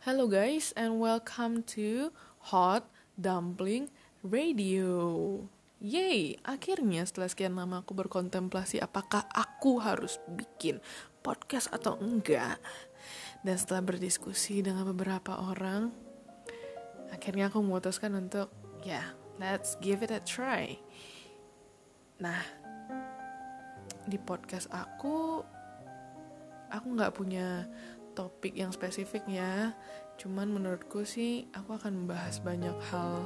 Hello guys and welcome to Hot Dumpling Radio. Yay, akhirnya setelah sekian lama aku berkontemplasi apakah aku harus bikin podcast atau enggak. Dan setelah berdiskusi dengan beberapa orang, akhirnya aku memutuskan untuk ya, yeah, let's give it a try. Nah, di podcast aku aku nggak punya topik yang spesifik ya. Cuman menurutku sih aku akan membahas banyak hal.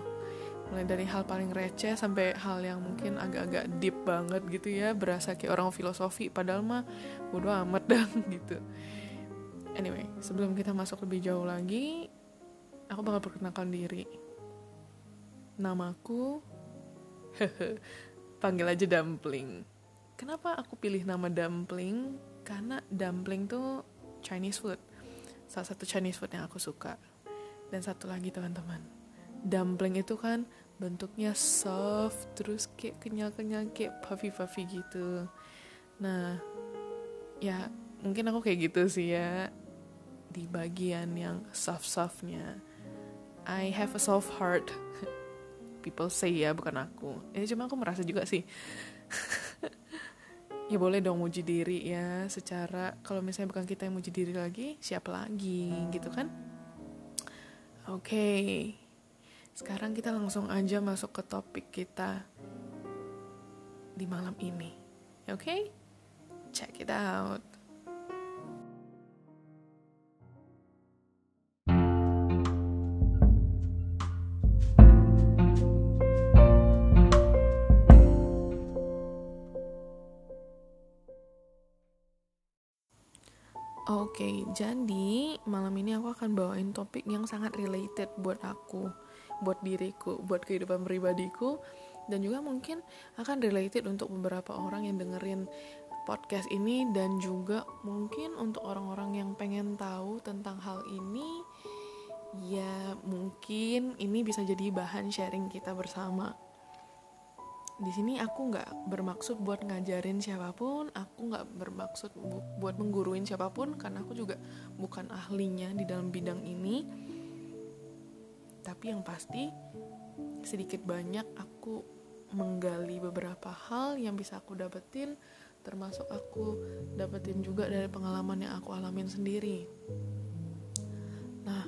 Mulai dari hal paling receh sampai hal yang mungkin agak-agak deep banget gitu ya. Berasa kayak orang filosofi padahal mah bodo amat dah gitu. Anyway sebelum kita masuk lebih jauh lagi aku bakal perkenalkan diri. Namaku panggil aja dumpling kenapa aku pilih nama dumpling karena dumpling tuh Chinese food salah satu Chinese food yang aku suka. Dan satu lagi teman-teman. Dumpling itu kan bentuknya soft terus kayak kenyal-kenyal kayak puffy-puffy gitu. Nah ya mungkin aku kayak gitu sih ya. Di bagian yang soft-softnya. I have a soft heart. People say ya bukan aku. Ini cuma aku merasa juga sih ya boleh dong muji diri ya secara kalau misalnya bukan kita yang muji diri lagi siapa lagi gitu kan oke okay. sekarang kita langsung aja masuk ke topik kita di malam ini oke okay? check it out Oke, jadi malam ini aku akan bawain topik yang sangat related buat aku, buat diriku, buat kehidupan pribadiku, dan juga mungkin akan related untuk beberapa orang yang dengerin podcast ini dan juga mungkin untuk orang-orang yang pengen tahu tentang hal ini, ya mungkin ini bisa jadi bahan sharing kita bersama di sini aku nggak bermaksud buat ngajarin siapa pun, aku nggak bermaksud bu buat mengguruin siapa pun karena aku juga bukan ahlinya di dalam bidang ini. Tapi yang pasti sedikit banyak aku menggali beberapa hal yang bisa aku dapetin termasuk aku dapetin juga dari pengalaman yang aku alamin sendiri. Nah,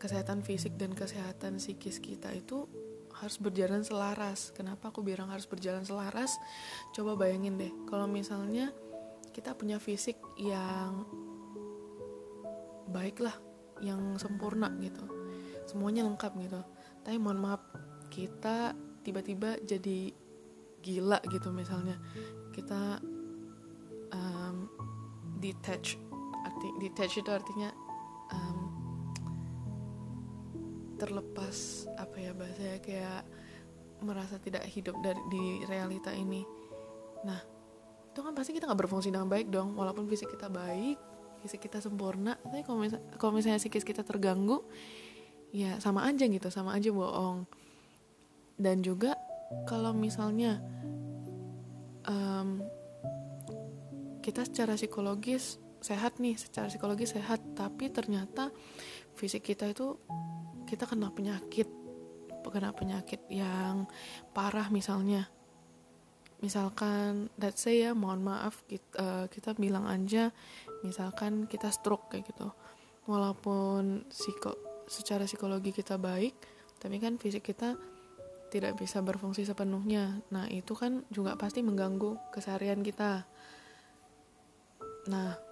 kesehatan fisik dan kesehatan psikis kita itu harus berjalan selaras. Kenapa aku bilang harus berjalan selaras? Coba bayangin deh, kalau misalnya kita punya fisik yang baik lah, yang sempurna gitu, semuanya lengkap gitu. Tapi mohon maaf, kita tiba-tiba jadi gila gitu misalnya, kita um, detach, arti detach itu artinya um, terlepas apa ya bahasanya kayak merasa tidak hidup dari di realita ini. Nah itu kan pasti kita nggak berfungsi dengan baik dong. Walaupun fisik kita baik fisik kita sempurna tapi kalau misalnya, kalau misalnya psikis kita terganggu ya sama aja gitu sama aja bohong. Dan juga kalau misalnya um, kita secara psikologis sehat nih secara psikologis sehat tapi ternyata fisik kita itu kita kena penyakit kena penyakit yang parah misalnya. Misalkan let's say ya mohon maaf kita, uh, eh, kita bilang aja misalkan kita stroke kayak gitu. Walaupun psiko, secara psikologi kita baik tapi kan fisik kita tidak bisa berfungsi sepenuhnya. Nah itu kan juga pasti mengganggu keseharian kita. Nah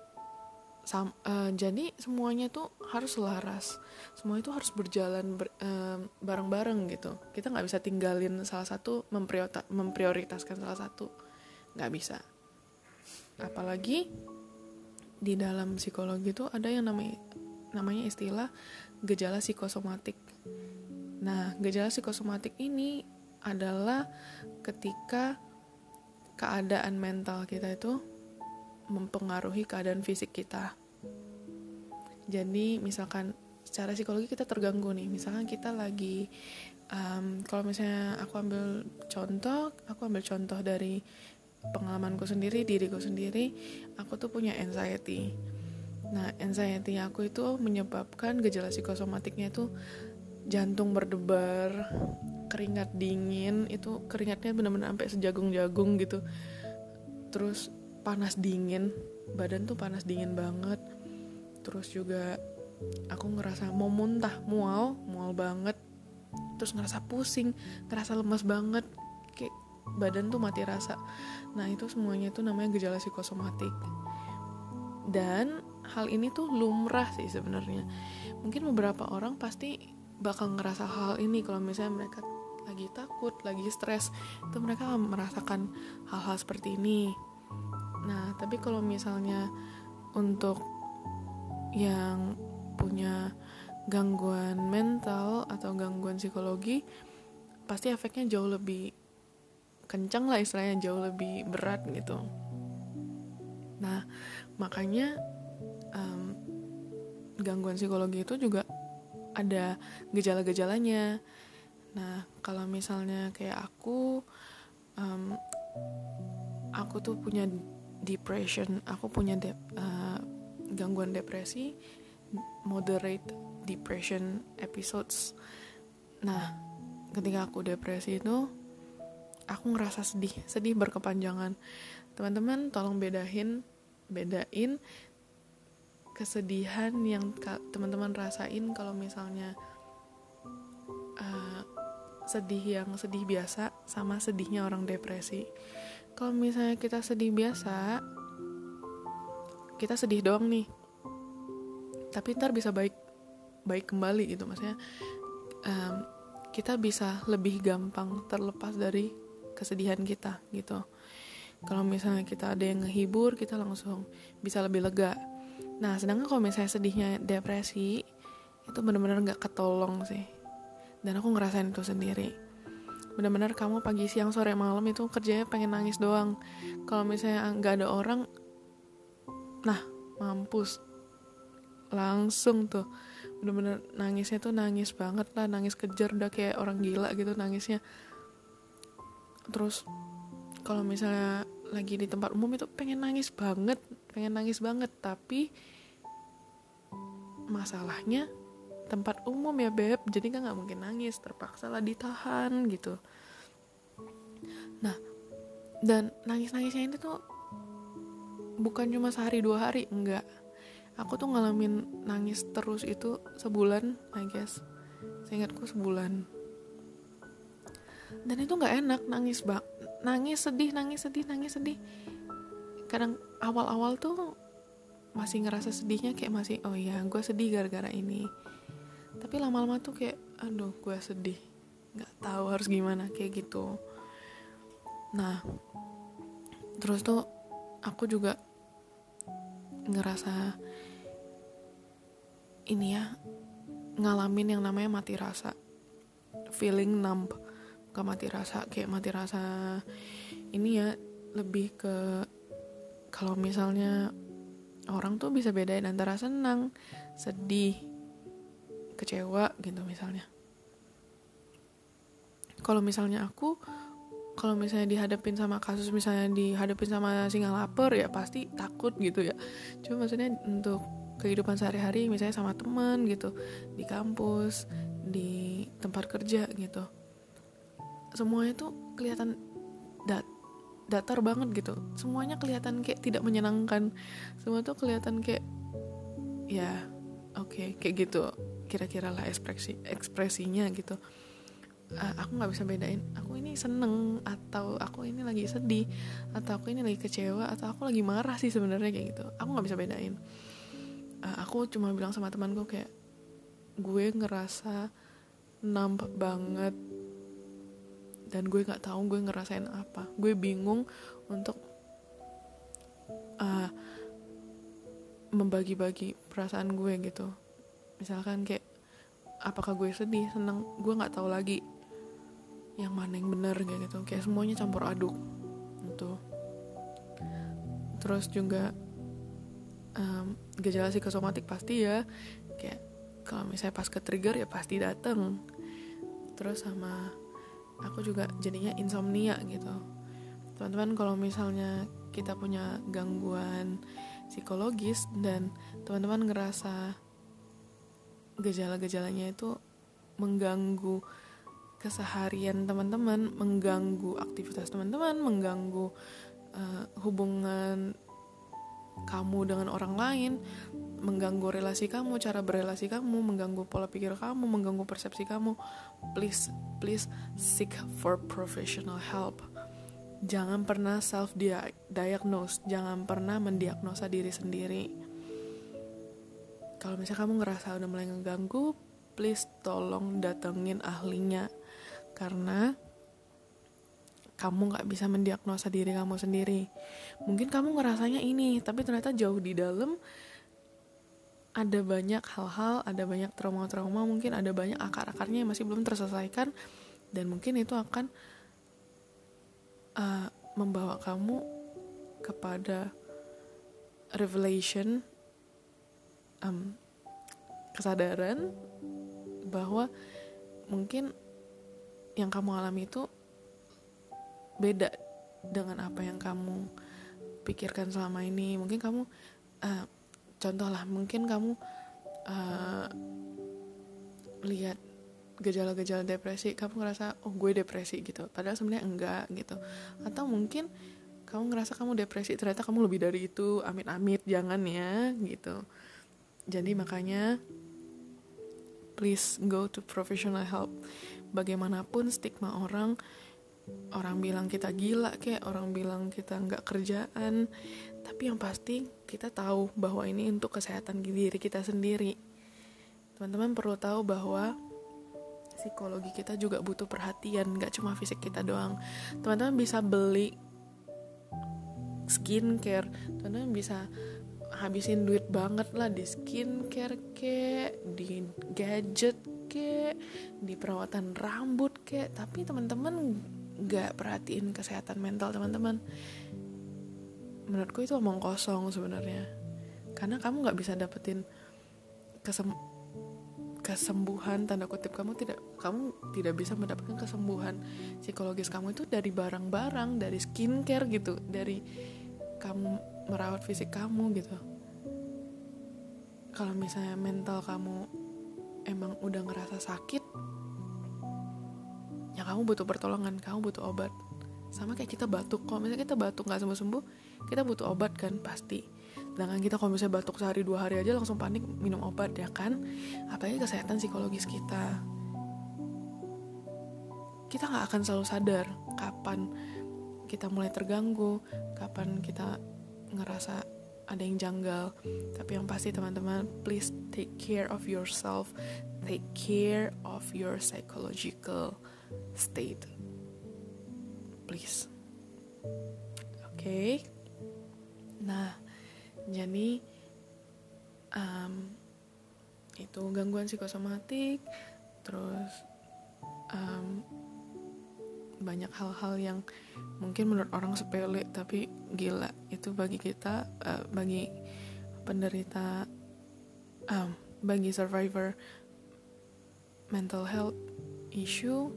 Sam, uh, jadi semuanya tuh harus selaras semua itu harus berjalan ber, uh, bareng-bareng gitu. Kita nggak bisa tinggalin salah satu memprioritaskan salah satu. Nggak bisa. Apalagi di dalam psikologi itu ada yang namanya namanya istilah gejala psikosomatik. Nah gejala psikosomatik ini adalah ketika keadaan mental kita itu mempengaruhi keadaan fisik kita. Jadi misalkan secara psikologi kita terganggu nih, misalkan kita lagi um, kalau misalnya aku ambil contoh, aku ambil contoh dari pengalamanku sendiri, diriku sendiri, aku tuh punya anxiety. nah anxiety aku itu menyebabkan gejala psikosomatiknya itu jantung berdebar keringat dingin itu keringatnya benar-benar sampai sejagung-jagung gitu. Terus panas dingin badan tuh panas dingin banget terus juga aku ngerasa mau muntah mual mual banget. Terus ngerasa pusing ngerasa lemas banget. Kayak badan tuh mati rasa. Nah itu semuanya itu namanya gejala psikosomatik. Dan hal ini tuh lumrah sih sebenarnya. Mungkin beberapa orang pasti bakal ngerasa hal ini. Kalau misalnya mereka lagi takut, lagi stres, itu mereka merasakan hal-hal seperti ini. Nah, tapi kalau misalnya untuk yang punya gangguan mental atau gangguan psikologi, pasti efeknya jauh lebih kencang lah istilahnya, jauh lebih berat gitu. Nah, makanya um, gangguan psikologi itu juga ada gejala-gejalanya Nah, kalau misalnya kayak aku, um, aku tuh punya depression, aku punya de uh, gangguan depresi, moderate depression episodes. Nah, ketika aku depresi itu, aku ngerasa sedih, sedih berkepanjangan. Teman-teman, tolong bedain, bedain kesedihan yang teman-teman rasain kalau misalnya uh, sedih yang sedih biasa sama sedihnya orang depresi kalau misalnya kita sedih biasa kita sedih doang nih. Tapi ntar bisa baik baik kembali gitu maksudnya um, kita bisa lebih gampang terlepas dari kesedihan kita gitu. Kalau misalnya kita ada yang ngehibur kita langsung bisa lebih lega. Nah sedangkan kalau misalnya sedihnya depresi itu benar-benar nggak ketolong sih. Dan aku ngerasain itu sendiri. Benar-benar kamu pagi siang sore malam itu kerjanya pengen nangis doang. Kalau misalnya nggak ada orang nah mampus. Langsung tuh. Bener-bener nangisnya tuh nangis banget lah nangis kejar udah kayak orang gila gitu nangisnya. Terus kalau misalnya lagi di tempat umum itu pengen nangis banget pengen nangis banget. Tapi masalahnya tempat umum ya beb. Jadi kan nggak mungkin nangis terpaksa lah ditahan gitu. Nah dan nangis nangisnya ini tuh bukan cuma sehari dua hari enggak. Aku tuh ngalamin nangis terus itu sebulan I guess. Seingatku sebulan. Dan itu nggak enak nangis bak nangis sedih nangis sedih nangis sedih. Kadang awal-awal tuh masih ngerasa sedihnya kayak masih oh iya gue sedih gara-gara ini. Tapi lama-lama tuh kayak aduh gue sedih. Nggak tahu harus gimana kayak gitu. Nah terus tuh aku juga ngerasa ini ya ngalamin yang namanya mati rasa. Feeling numb ke mati rasa kayak mati rasa ini ya lebih ke kalau misalnya orang tuh bisa bedain antara senang sedih kecewa gitu misalnya. Kalau misalnya aku kalau misalnya dihadapin sama kasus misalnya dihadapin sama singa lapar ya pasti takut gitu ya. Cuma maksudnya untuk kehidupan sehari-hari misalnya sama teman gitu di kampus di tempat kerja gitu. Semuanya tuh kelihatan dat datar banget gitu. Semuanya kelihatan kayak tidak menyenangkan. Semua tuh kelihatan kayak ya oke okay, kayak gitu kira-kira lah ekspresi ekspresinya gitu uh, aku nggak bisa bedain. Aku ini seneng atau aku ini lagi sedih atau aku ini lagi kecewa atau aku lagi marah sih sebenarnya kayak gitu. Aku nggak bisa bedain. Uh, aku cuma bilang sama temanku kayak gue ngerasa nampak banget dan gue nggak tahu gue ngerasain apa. Gue bingung untuk uh, membagi-bagi perasaan gue gitu. Misalkan kayak apakah gue sedih seneng? Gue nggak tahu lagi yang mana yang benar kayak gitu. Kayak semuanya campur aduk gitu. Terus juga um, gejala psikosomatik pasti ya. Kayak kalau misalnya pas ke trigger ya pasti dateng. Terus sama aku juga jadinya insomnia gitu. Teman-teman kalau misalnya kita punya gangguan psikologis dan teman-teman ngerasa gejala-gejalanya itu mengganggu keseharian teman-teman, mengganggu aktivitas teman-teman, mengganggu uh, hubungan kamu dengan orang lain, mengganggu relasi kamu, cara berrelasi kamu, mengganggu pola pikir kamu, mengganggu persepsi kamu. Please, please seek for professional help. Jangan pernah self diagnose, jangan pernah mendiagnosa diri sendiri. Kalau misalnya kamu ngerasa udah mulai ngeganggu, please tolong datengin ahlinya karena kamu nggak bisa mendiagnosa diri kamu sendiri. Mungkin kamu ngerasanya ini, tapi ternyata jauh di dalam ada banyak hal-hal, ada banyak trauma-trauma, mungkin ada banyak akar-akarnya yang masih belum terselesaikan, dan mungkin itu akan uh, membawa kamu kepada revelation, um, kesadaran bahwa mungkin yang kamu alami itu beda dengan apa yang kamu pikirkan selama ini. Mungkin kamu uh, contoh lah mungkin kamu uh, lihat gejala-gejala depresi kamu ngerasa oh gue depresi gitu. Padahal sebenarnya enggak gitu. Atau mungkin kamu ngerasa kamu depresi ternyata kamu lebih dari itu amit-amit jangan ya gitu. Jadi makanya please go to professional help bagaimanapun stigma orang orang bilang kita gila kayak orang bilang kita nggak kerjaan. Tapi yang pasti kita tahu bahwa ini untuk kesehatan diri kita sendiri. Teman-teman perlu tahu bahwa psikologi kita juga butuh perhatian nggak cuma fisik kita doang. Teman-teman bisa beli skincare teman-teman bisa habisin duit banget lah di skincare ke di gadget ke di perawatan rambut ke. Tapi teman-teman nggak perhatiin kesehatan mental teman-teman. Menurutku itu omong kosong sebenarnya. Karena kamu nggak bisa dapetin kesem kesembuhan tanda kutip kamu tidak kamu tidak bisa mendapatkan kesembuhan psikologis kamu itu dari barang-barang dari skincare gitu dari kamu merawat fisik kamu gitu. Kalau misalnya mental kamu emang udah ngerasa sakit ya kamu butuh pertolongan kamu butuh obat. Sama kayak kita batuk kalau misalnya kita batuk nggak sembuh sembuh kita butuh obat kan pasti. Sedangkan kita kalau misalnya batuk sehari dua hari aja langsung panik minum obat ya kan? Apalagi kesehatan psikologis kita. Kita nggak akan selalu sadar kapan kita mulai terganggu kapan kita ngerasa ada yang janggal. Tapi yang pasti teman-teman please take care of yourself. Take care of your psychological state. Please. Oke okay? nah jadi um, itu gangguan psikosomatik. Terus um, banyak hal-hal yang mungkin menurut orang sepele tapi gila. Itu bagi kita uh, bagi penderita um, bagi survivor mental health issue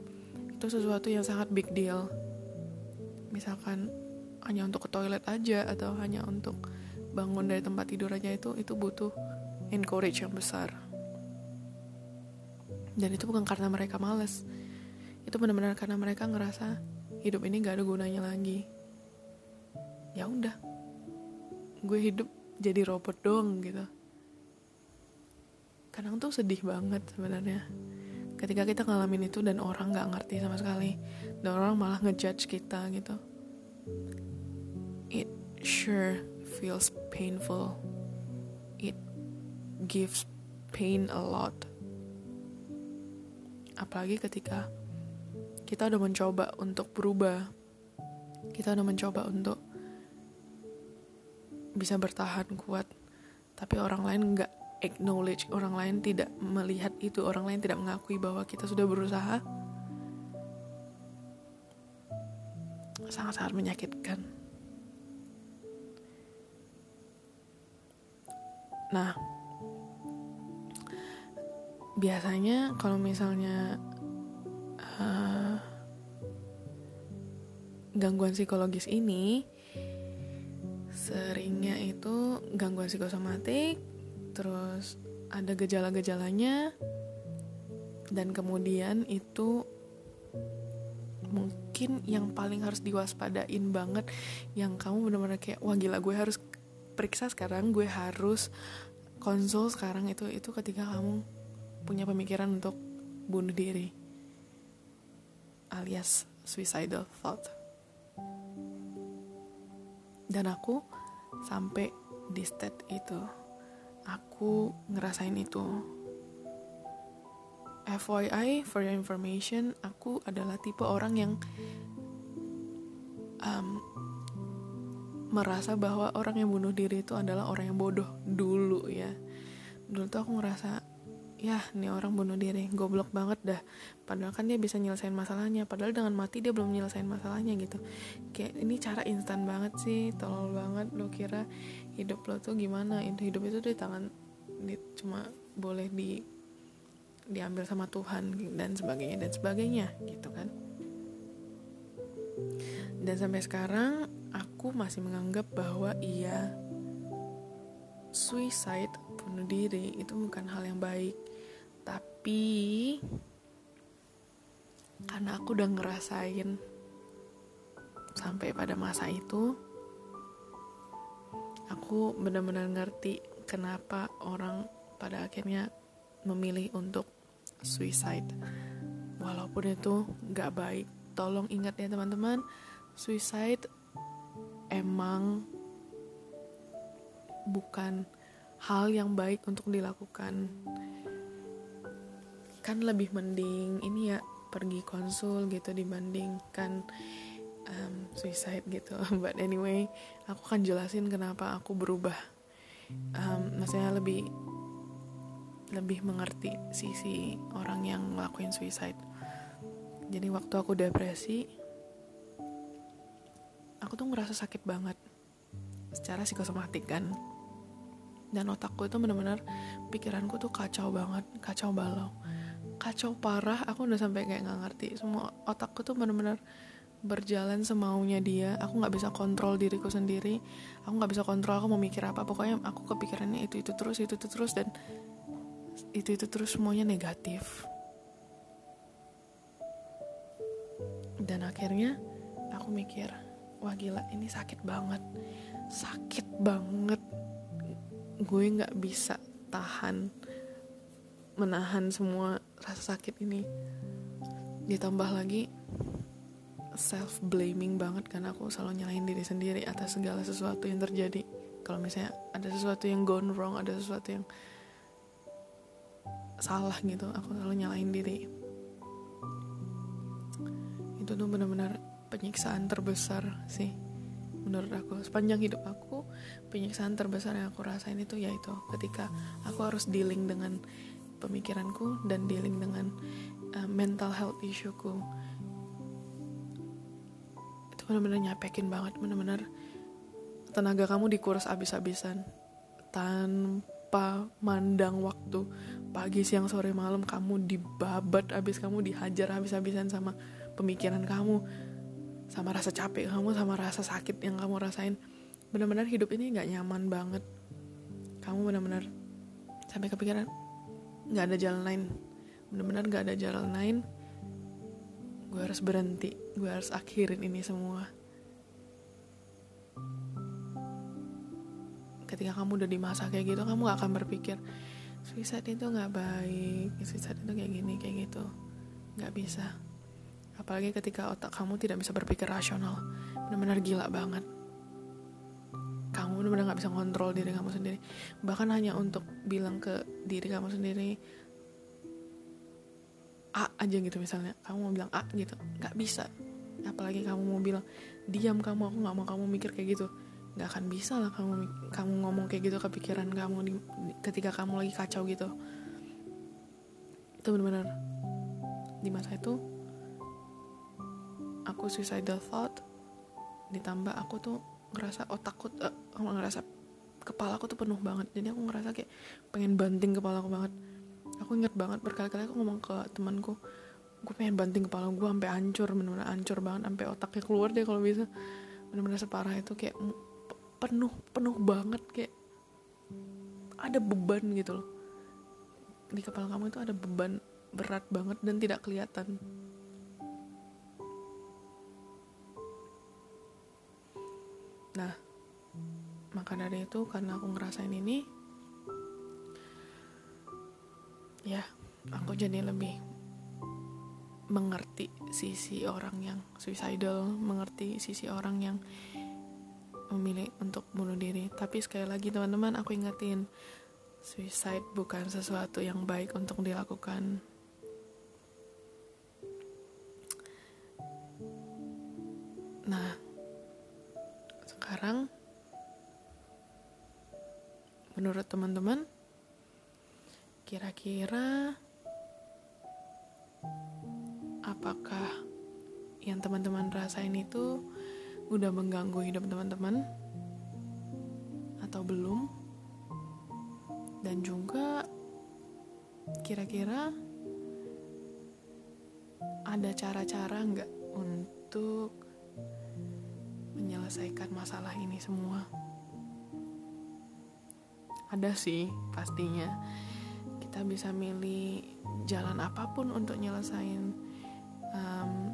itu sesuatu yang sangat big deal. Misalkan hanya untuk ke toilet aja atau hanya untuk bangun dari tempat tidur aja itu itu butuh encourage yang besar. Dan itu bukan karena mereka males. Itu benar-benar karena mereka ngerasa hidup ini gak ada gunanya lagi ya udah gue hidup jadi robot doang gitu. Kadang tuh sedih banget sebenarnya. Ketika kita ngalamin itu dan orang nggak ngerti sama sekali dan orang malah ngejudge kita gitu. It sure feels painful. It gives pain a lot. Apalagi ketika kita udah mencoba untuk berubah. Kita udah mencoba untuk bisa bertahan kuat tapi orang lain nggak acknowledge orang lain tidak melihat itu orang lain tidak mengakui bahwa kita sudah berusaha. Sangat-sangat menyakitkan. Nah biasanya kalau misalnya uh, gangguan psikologis ini seringnya itu gangguan psikosomatik terus ada gejala-gejalanya dan kemudian itu mungkin yang paling harus diwaspadain banget yang kamu benar-benar kayak wah gila gue harus periksa sekarang gue harus konsul sekarang itu itu ketika kamu punya pemikiran untuk bunuh diri alias suicidal thought dan aku sampai di state itu aku ngerasain itu. FYI for your information aku adalah tipe orang yang um, merasa bahwa orang yang bunuh diri itu adalah orang yang bodoh dulu ya. Dulu tuh aku ngerasa ya nih orang bunuh diri goblok banget dah. Padahal kan dia bisa nyelesain masalahnya padahal dengan mati dia belum nyelesain masalahnya gitu. Kayak ini cara instan banget sih tolol banget. Lo kira hidup lo tuh gimana? Hidup itu di tangan di, cuma boleh di diambil sama Tuhan dan sebagainya dan sebagainya gitu kan. Dan sampai sekarang aku masih menganggap bahwa iya suicide bunuh diri itu bukan hal yang baik tapi karena aku udah ngerasain sampai pada masa itu aku benar-benar ngerti kenapa orang pada akhirnya memilih untuk suicide. Walaupun itu gak baik. Tolong ingat ya teman-teman suicide emang bukan hal yang baik untuk dilakukan kan lebih mending ini ya pergi konsul gitu dibandingkan um, suicide gitu. But anyway aku akan jelasin kenapa aku berubah. Um, maksudnya lebih lebih mengerti sisi orang yang ngelakuin suicide. Jadi waktu aku depresi aku tuh ngerasa sakit banget. Secara psikosomatik kan. Dan otakku itu bener-bener pikiranku tuh kacau banget kacau balau kacau parah. Aku udah sampai kayak nggak ngerti. Semua otakku tuh bener-bener berjalan semaunya dia. Aku nggak bisa kontrol diriku sendiri. Aku nggak bisa kontrol aku mau mikir apa. Pokoknya aku kepikirannya itu itu terus itu itu terus dan itu itu terus semuanya negatif. Dan akhirnya aku mikir wah gila ini sakit banget. Sakit banget. Gue nggak bisa tahan menahan semua rasa sakit ini ditambah lagi self blaming banget karena aku selalu nyalahin diri sendiri atas segala sesuatu yang terjadi. Kalau misalnya ada sesuatu yang gone wrong ada sesuatu yang salah gitu aku selalu nyalain diri. Itu tuh benar-benar penyiksaan terbesar sih menurut aku. Sepanjang hidup aku penyiksaan terbesar yang aku rasain itu yaitu ketika aku harus dealing dengan pemikiranku dan dealing dengan uh, mental health issueku. Itu benar-benar nyapekin banget benar-benar tenaga kamu dikuras abis-abisan. Tanpa mandang waktu. Pagi siang sore malam kamu dibabat habis kamu dihajar habis-habisan sama pemikiran kamu. Sama rasa capek kamu sama rasa sakit yang kamu rasain. Benar-benar hidup ini nggak nyaman banget. Kamu benar-benar sampai kepikiran nggak ada jalan lain. Benar-benar nggak ada jalan lain. Gue harus berhenti. Gue harus akhirin ini semua. Ketika kamu udah di masa kayak gitu kamu gak akan berpikir suicide itu nggak baik suicide itu kayak gini kayak gitu. Nggak bisa. Apalagi ketika otak kamu tidak bisa berpikir rasional. Benar-benar gila banget benar-benar nggak bisa kontrol diri kamu sendiri. Bahkan hanya untuk bilang ke diri kamu sendiri A aja gitu misalnya. Kamu mau bilang A gitu nggak bisa. Apalagi kamu mau bilang diam kamu aku nggak mau kamu mikir kayak gitu. Nggak akan bisa lah kamu kamu ngomong kayak gitu kepikiran kamu di, ketika kamu lagi kacau gitu. Itu benar-benar di masa itu aku suicidal thought ditambah aku tuh ngerasa otakku uh, ngerasa kepala aku tuh penuh banget. Jadi aku ngerasa kayak pengen banting kepala aku banget. Aku inget banget berkali-kali aku ngomong ke temanku gue pengen banting kepala gue sampai hancur benar-benar hancur banget sampai otaknya keluar deh kalau bisa. Benar-benar separah itu kayak penuh penuh banget kayak ada beban gitu loh. Di kepala kamu itu ada beban berat banget dan tidak kelihatan nah maka dari itu karena aku ngerasain ini ya aku jadi lebih mengerti sisi orang yang suicidal mengerti sisi orang yang memilih untuk bunuh diri. Tapi sekali lagi teman-teman aku ingetin suicide bukan sesuatu yang baik untuk dilakukan sekarang menurut teman-teman kira-kira apakah yang teman-teman rasain itu udah mengganggu hidup teman-teman atau belum? Dan juga kira-kira ada cara-cara nggak untuk menyelesaikan masalah ini semua. Ada sih pastinya. Kita bisa milih jalan apa pun untuk nyelesain um,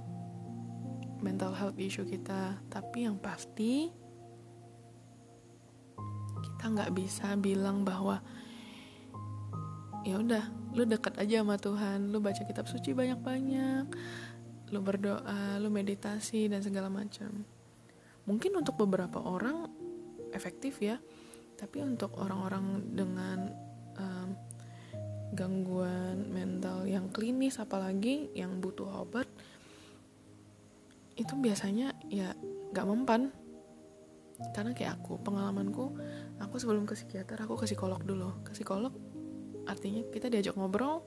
mental health issue kita. Tapi yang pasti kita nggak bisa bilang bahwa ya udah lu dekat aja sama Tuhan. Lu baca kitab suci banyak-banyak. Lu berdoa lu meditasi dan segala macam mungkin untuk beberapa orang efektif ya tapi untuk orang-orang dengan um, gangguan mental yang klinis apalagi yang butuh obat itu biasanya ya gak mempan. Karena kayak aku pengalamanku aku sebelum ke psikiater aku ke psikolog dulu. Ke psikolog artinya kita diajak ngobrol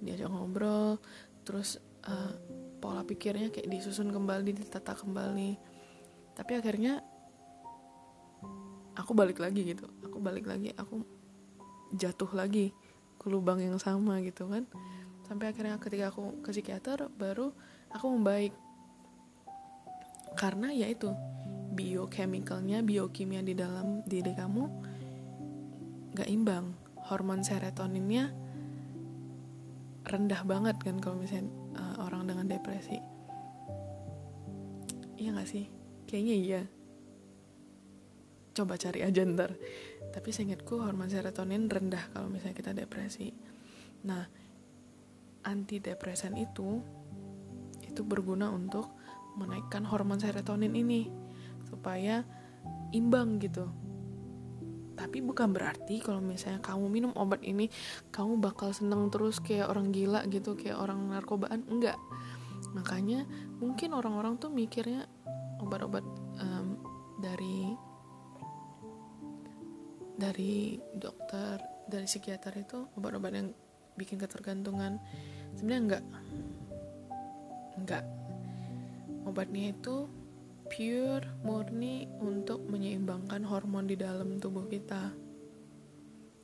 diajak ngobrol terus uh, pola pikirnya kayak disusun kembali ditata kembali tapi akhirnya aku balik lagi gitu. Aku balik lagi aku jatuh lagi ke lubang yang sama gitu kan. Sampai akhirnya ketika aku ke psikiater baru aku membaik. Karena ya itu biochemicalnya biokimia di dalam diri kamu gak imbang. Hormon serotoninnya rendah banget kan kalau misalnya uh, orang dengan depresi. Iya gak sih kayaknya iya. Coba cari aja ntar. Tapi seingatku hormon serotonin rendah kalau misalnya kita depresi. Nah antidepresan itu itu berguna untuk menaikkan hormon serotonin ini supaya imbang gitu. Tapi bukan berarti kalau misalnya kamu minum obat ini kamu bakal seneng terus kayak orang gila gitu kayak orang narkobaan. Enggak. Makanya mungkin orang-orang tuh mikirnya obat-obat um, dari dari dokter dari psikiater itu obat-obat yang bikin ketergantungan sebenarnya enggak enggak Obatnya itu pure, murni untuk menyeimbangkan hormon di dalam tubuh kita.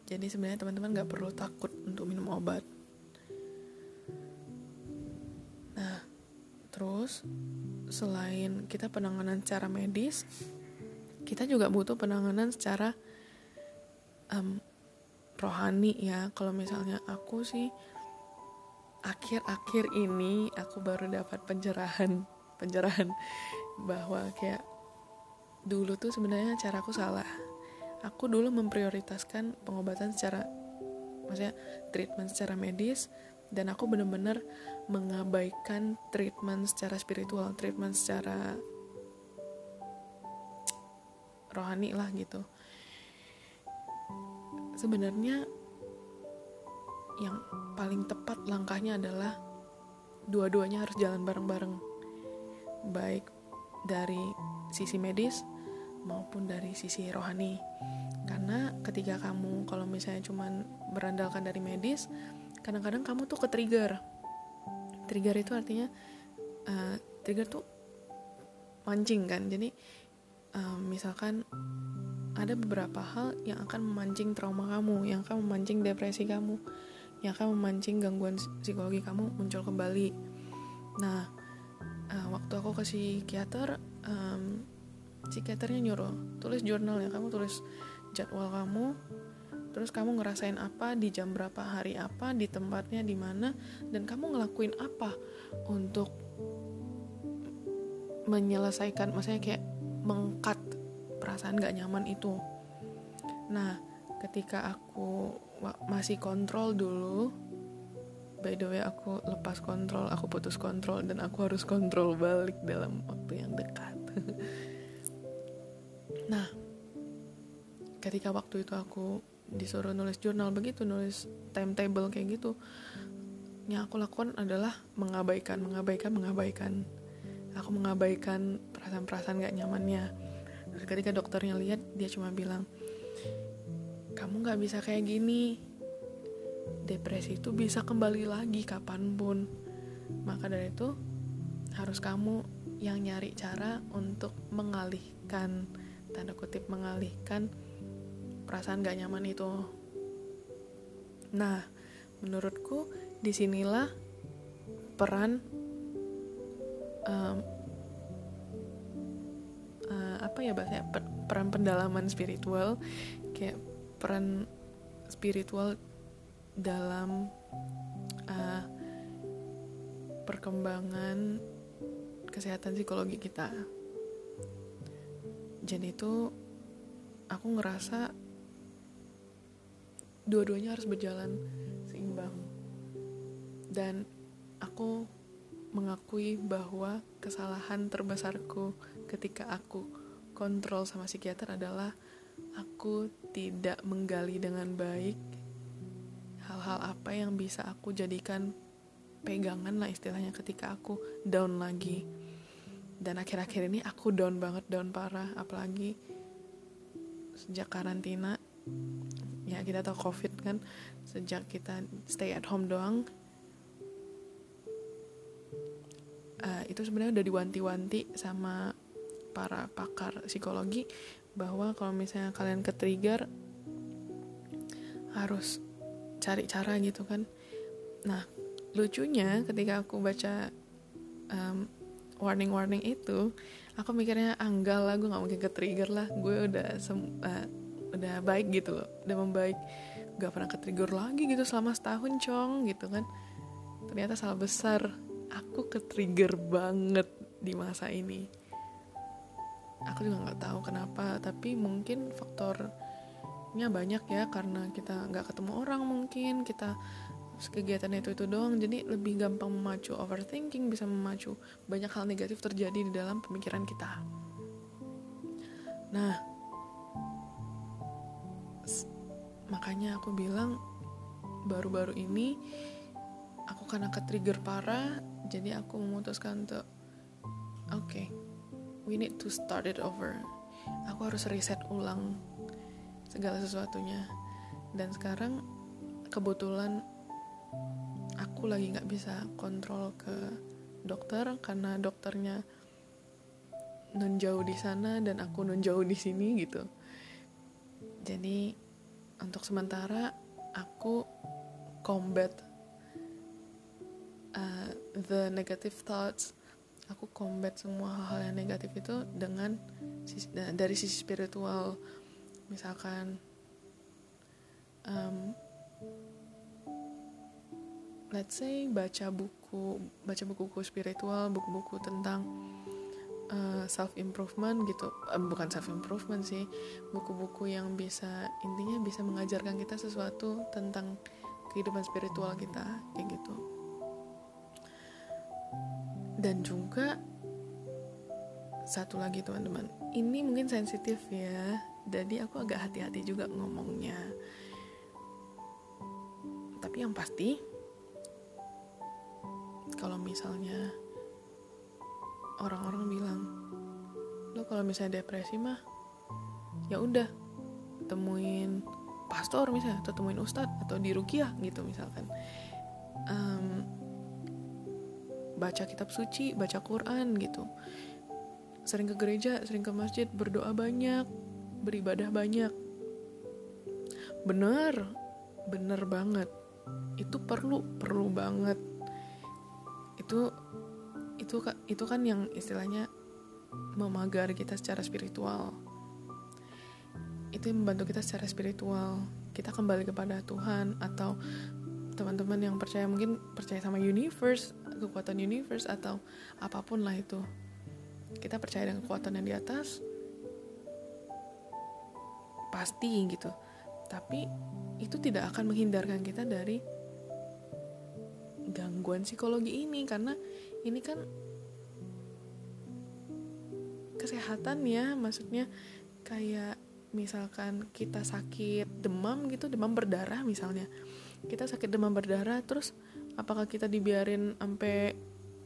Jadi sebenarnya teman-teman gak perlu takut untuk minum obat. Terus selain kita penanganan secara medis, kita juga butuh penanganan secara um, rohani ya. Kalau misalnya aku sih akhir-akhir ini aku baru dapat pencerahan pencerahan bahwa kayak dulu tuh sebenarnya caraku salah aku dulu memprioritaskan pengobatan secara maksudnya treatment secara medis dan aku bener-bener mengabaikan treatment secara spiritual treatment secara rohani lah gitu. Sebenarnya yang paling tepat langkahnya adalah dua-duanya harus jalan bareng-bareng. Baik dari sisi medis maupun dari sisi rohani. Karena ketika kamu kalau misalnya cuman berandalkan dari medis kadang-kadang kamu tuh ke trigger trigger itu artinya uh, trigger tuh mancing kan. Jadi uh, misalkan ada beberapa hal yang akan memancing trauma kamu yang akan memancing depresi kamu yang akan memancing gangguan psikologi kamu muncul kembali. Nah uh, waktu aku ke psikiater um, psikiaternya nyuruh tulis jurnal ya kamu tulis jadwal kamu terus kamu ngerasain apa di jam berapa hari apa di tempatnya di mana dan kamu ngelakuin apa untuk menyelesaikan maksudnya kayak mengkat perasaan gak nyaman itu. Nah ketika aku masih kontrol dulu by the way aku lepas kontrol aku putus kontrol dan aku harus kontrol balik dalam waktu yang dekat. Nah ketika waktu itu aku disuruh nulis jurnal begitu nulis timetable kayak gitu. Yang aku lakukan adalah mengabaikan mengabaikan mengabaikan. Aku mengabaikan perasaan-perasaan gak nyamannya. Terus ketika dokternya lihat dia cuma bilang kamu gak bisa kayak gini. Depresi itu bisa kembali lagi kapan pun. Maka dari itu harus kamu yang nyari cara untuk mengalihkan tanda kutip mengalihkan perasaan gak nyaman itu nah menurutku di sinilah peran um, uh, apa ya bahasanya peran pendalaman spiritual kayak peran spiritual dalam uh, perkembangan kesehatan psikologi kita. Jadi itu aku ngerasa dua-duanya harus berjalan seimbang. Dan aku mengakui bahwa kesalahan terbesarku ketika aku kontrol sama psikiater adalah aku tidak menggali dengan baik hal-hal apa yang bisa aku jadikan pegangan lah istilahnya ketika aku down lagi dan akhir-akhir ini aku down banget down parah apalagi sejak karantina ya kita tahu covid kan sejak kita stay at home doang uh, itu sebenarnya udah diwanti-wanti sama para pakar psikologi bahwa kalau misalnya kalian ke trigger harus cari cara gitu kan. Nah lucunya ketika aku baca um, warning warning itu aku mikirnya anggal ah, lah gue nggak mungkin ke trigger lah. Gue udah uh, udah baik gitu loh udah membaik. Gak pernah ke trigger lagi gitu selama setahun cong gitu kan. Ternyata salah besar aku ke trigger banget di masa ini. Aku juga nggak tahu kenapa tapi mungkin faktor nya banyak ya karena kita nggak ketemu orang mungkin kita kegiatan itu itu doang. Jadi lebih gampang memacu overthinking bisa memacu banyak hal negatif terjadi di dalam pemikiran kita. Nah makanya aku bilang baru-baru ini aku karena ke trigger parah jadi aku memutuskan untuk oke okay, we need to start it over. Aku harus reset ulang segala sesuatunya. Dan sekarang kebetulan aku lagi nggak bisa kontrol ke dokter karena dokternya non jauh di sana dan aku non jauh di sini gitu jadi untuk sementara aku combat uh, the negative thoughts. Aku combat semua hal-hal yang negatif itu dengan dari sisi spiritual. Misalkan um, let's say baca buku baca buku-buku spiritual buku-buku tentang eh, self improvement gitu. Uh, bukan self improvement sih. Buku-buku yang bisa intinya bisa mengajarkan kita sesuatu tentang kehidupan spiritual kita kayak gitu. Dan juga satu lagi teman-teman. Ini mungkin sensitif ya. Jadi aku agak hati-hati juga ngomongnya. Tapi yang pasti kalau misalnya orang-orang bilang lo kalau misalnya depresi mah ya udah temuin pastor misalnya atau temuin ustadz atau di rukiah gitu misalkan. Um, baca kitab suci baca Quran gitu. Sering ke gereja sering ke masjid berdoa banyak beribadah banyak. Bener bener banget. Itu perlu perlu banget. Itu itu itu kan yang istilahnya memagari kita secara spiritual. Itu membantu kita secara spiritual. Kita kembali kepada Tuhan atau teman-teman yang percaya mungkin percaya sama universe kekuatan universe atau apa pun lah itu. Kita percaya dengan kekuatan yang di atas pasti gitu. Tapi itu tidak akan menghindarkan kita dari gangguan psikologi ini karena ini kan kesehatan ya maksudnya kayak misalkan kita sakit demam gitu demam berdarah misalnya. Kita sakit demam berdarah terus apakah kita dibiarin sampai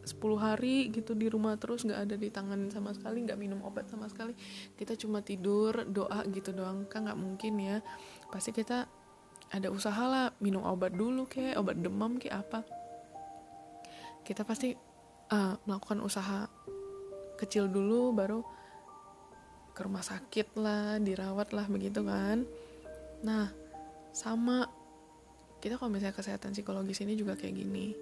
10 hari gitu di rumah terus nggak ada di tangan sama sekali nggak minum obat sama sekali. Kita cuma tidur doa gitu doang kan nggak mungkin ya. Pasti kita ada usaha lah minum obat dulu kayak obat demam kayak apa. Kita pasti uh, melakukan usaha kecil dulu baru ke rumah sakit lah dirawat lah begitu kan. Nah sama. Kita kalau misalnya kesehatan psikologis ini juga kayak gini.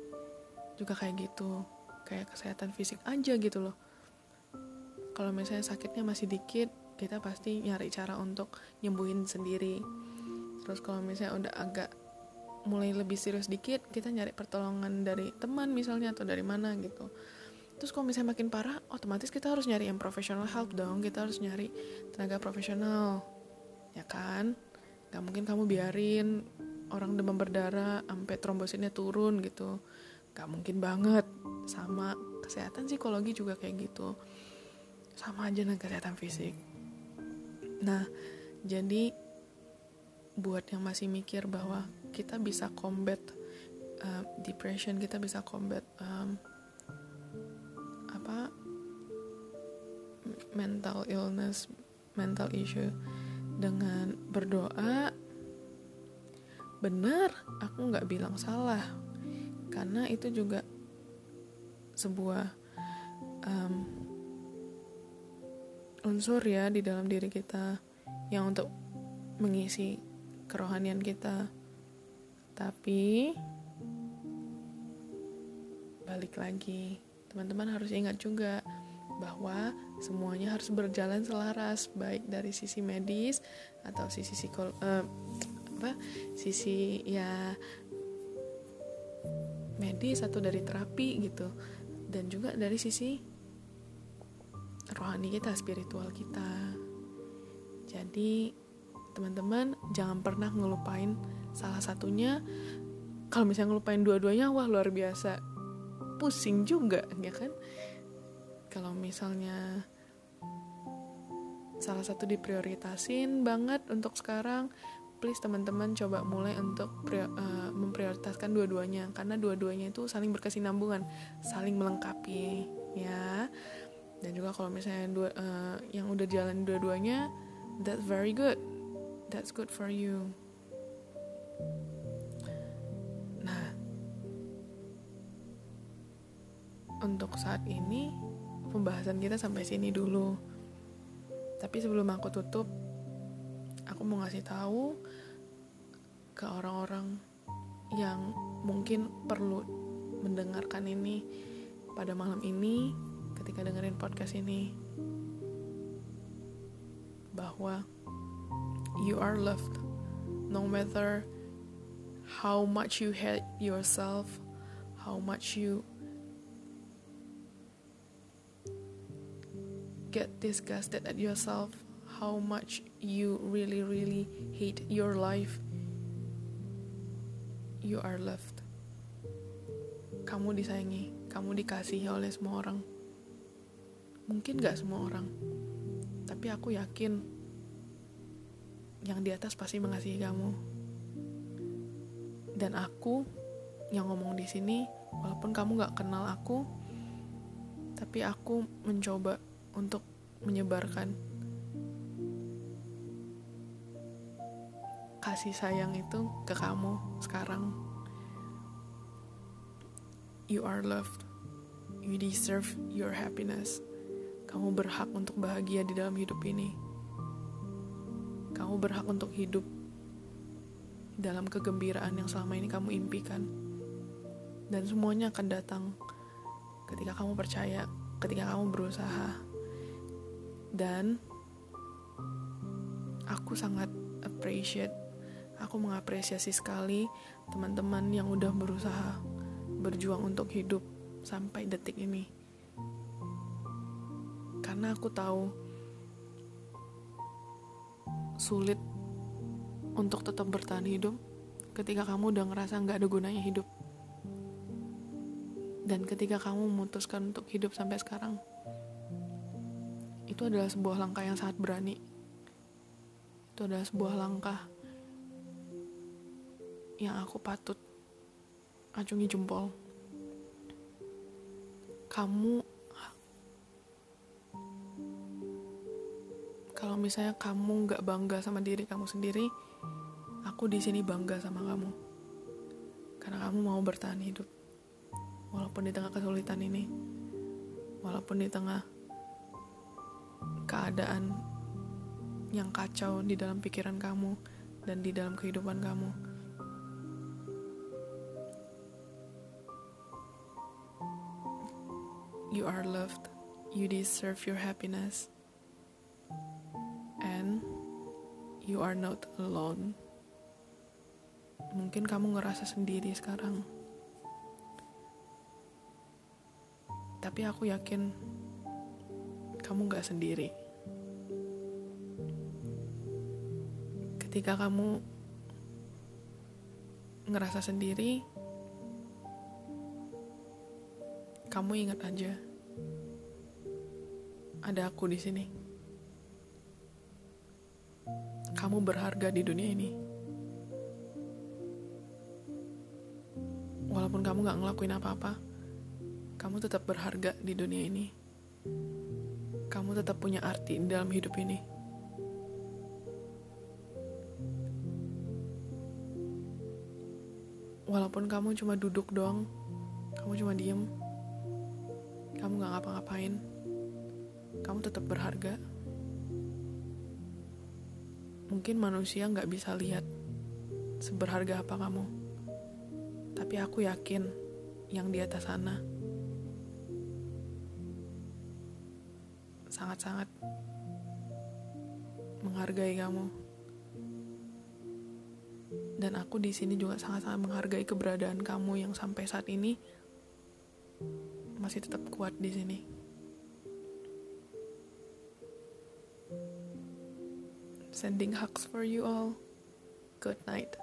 Juga kayak gitu. Kayak kesehatan fisik aja gitu loh. Kalau misalnya sakitnya masih dikit kita pasti nyari cara untuk nyembuhin sendiri. Terus kalau misalnya udah agak mulai lebih serius dikit kita nyari pertolongan dari teman misalnya atau dari mana gitu. Terus kalau misalnya makin parah otomatis kita harus nyari yang professional help dong kita harus nyari tenaga profesional. Ya kan? Gak mungkin kamu biarin orang demam berdarah sampai trombositnya turun gitu. Gak mungkin banget. Sama kesehatan psikologi juga kayak gitu. Sama aja dengan kesehatan fisik. Nah jadi buat yang masih mikir bahwa kita bisa combat uh, depression kita bisa combat um, apa mental illness mental issue dengan berdoa. Benar aku nggak bilang salah karena itu juga sebuah um, unsur ya di dalam diri kita yang untuk mengisi kerohanian kita tapi balik lagi teman-teman harus ingat juga bahwa semuanya harus berjalan selaras baik dari sisi medis atau sisi psikol uh, apa sisi ya medis atau dari terapi gitu. Dan juga dari sisi rohani kita spiritual kita. Jadi teman-teman jangan pernah ngelupain salah satunya kalau misalnya ngelupain dua-duanya wah luar biasa pusing juga ya kan kalau misalnya salah satu diprioritasin banget untuk sekarang please teman-teman coba mulai untuk uh, memprioritaskan dua-duanya karena dua-duanya itu saling berkesinambungan, saling melengkapi ya. Dan juga kalau misalnya dua uh, yang udah jalan dua-duanya, that's very good. That's good for you. Nah, untuk saat ini pembahasan kita sampai sini dulu. Tapi sebelum aku tutup, aku mau ngasih tahu ke orang-orang yang mungkin perlu mendengarkan ini pada malam ini ketika dengerin podcast ini bahwa you are loved no matter how much you hate yourself how much you get disgusted at yourself how much you really, really hate your life, you are loved. Kamu disayangi, kamu dikasihi oleh semua orang. Mungkin gak semua orang, tapi aku yakin yang di atas pasti mengasihi kamu. Dan aku yang ngomong di sini, walaupun kamu gak kenal aku, tapi aku mencoba untuk menyebarkan kasih sayang itu ke kamu sekarang. You are loved. You deserve your happiness. Kamu berhak untuk bahagia di dalam hidup ini. Kamu berhak untuk hidup dalam kegembiraan yang selama ini kamu impikan. Dan semuanya akan datang ketika kamu percaya, ketika kamu berusaha, dan aku sangat appreciate aku mengapresiasi sekali teman-teman yang udah berusaha berjuang untuk hidup sampai detik ini karena aku tahu sulit untuk tetap bertahan hidup ketika kamu udah ngerasa nggak ada gunanya hidup. Dan ketika kamu memutuskan untuk hidup sampai sekarang itu adalah sebuah langkah yang sangat berani. Itu adalah sebuah langkah yang aku patut acungi jempol. Kamu misalnya kamu nggak bangga sama diri kamu sendiri aku di sini bangga sama kamu. Karena kamu mau bertahan hidup. Walaupun di tengah kesulitan ini. Walaupun di tengah keadaan yang kacau di dalam pikiran kamu dan di dalam kehidupan kamu. You are loved. You deserve your happiness you are not alone mungkin kamu ngerasa sendiri sekarang. Tapi aku yakin kamu gak sendiri. Ketika kamu ngerasa sendiri, kamu ingat aja, ada aku di sini. Kamu berharga di dunia ini. walaupun kamu gak ngelakuin apa-apa, kamu tetap berharga di dunia ini. Kamu tetap punya arti dalam hidup ini. Walaupun kamu cuma duduk doang, kamu cuma diem, kamu gak ngapa-ngapain, kamu tetap berharga. Mungkin manusia gak bisa lihat seberharga apa kamu tapi aku yakin yang di atas sana sangat-sangat menghargai kamu. Dan aku di sini juga sangat-sangat menghargai keberadaan kamu yang sampai saat ini masih tetap kuat di sini. Sending hugs for you all. Good night.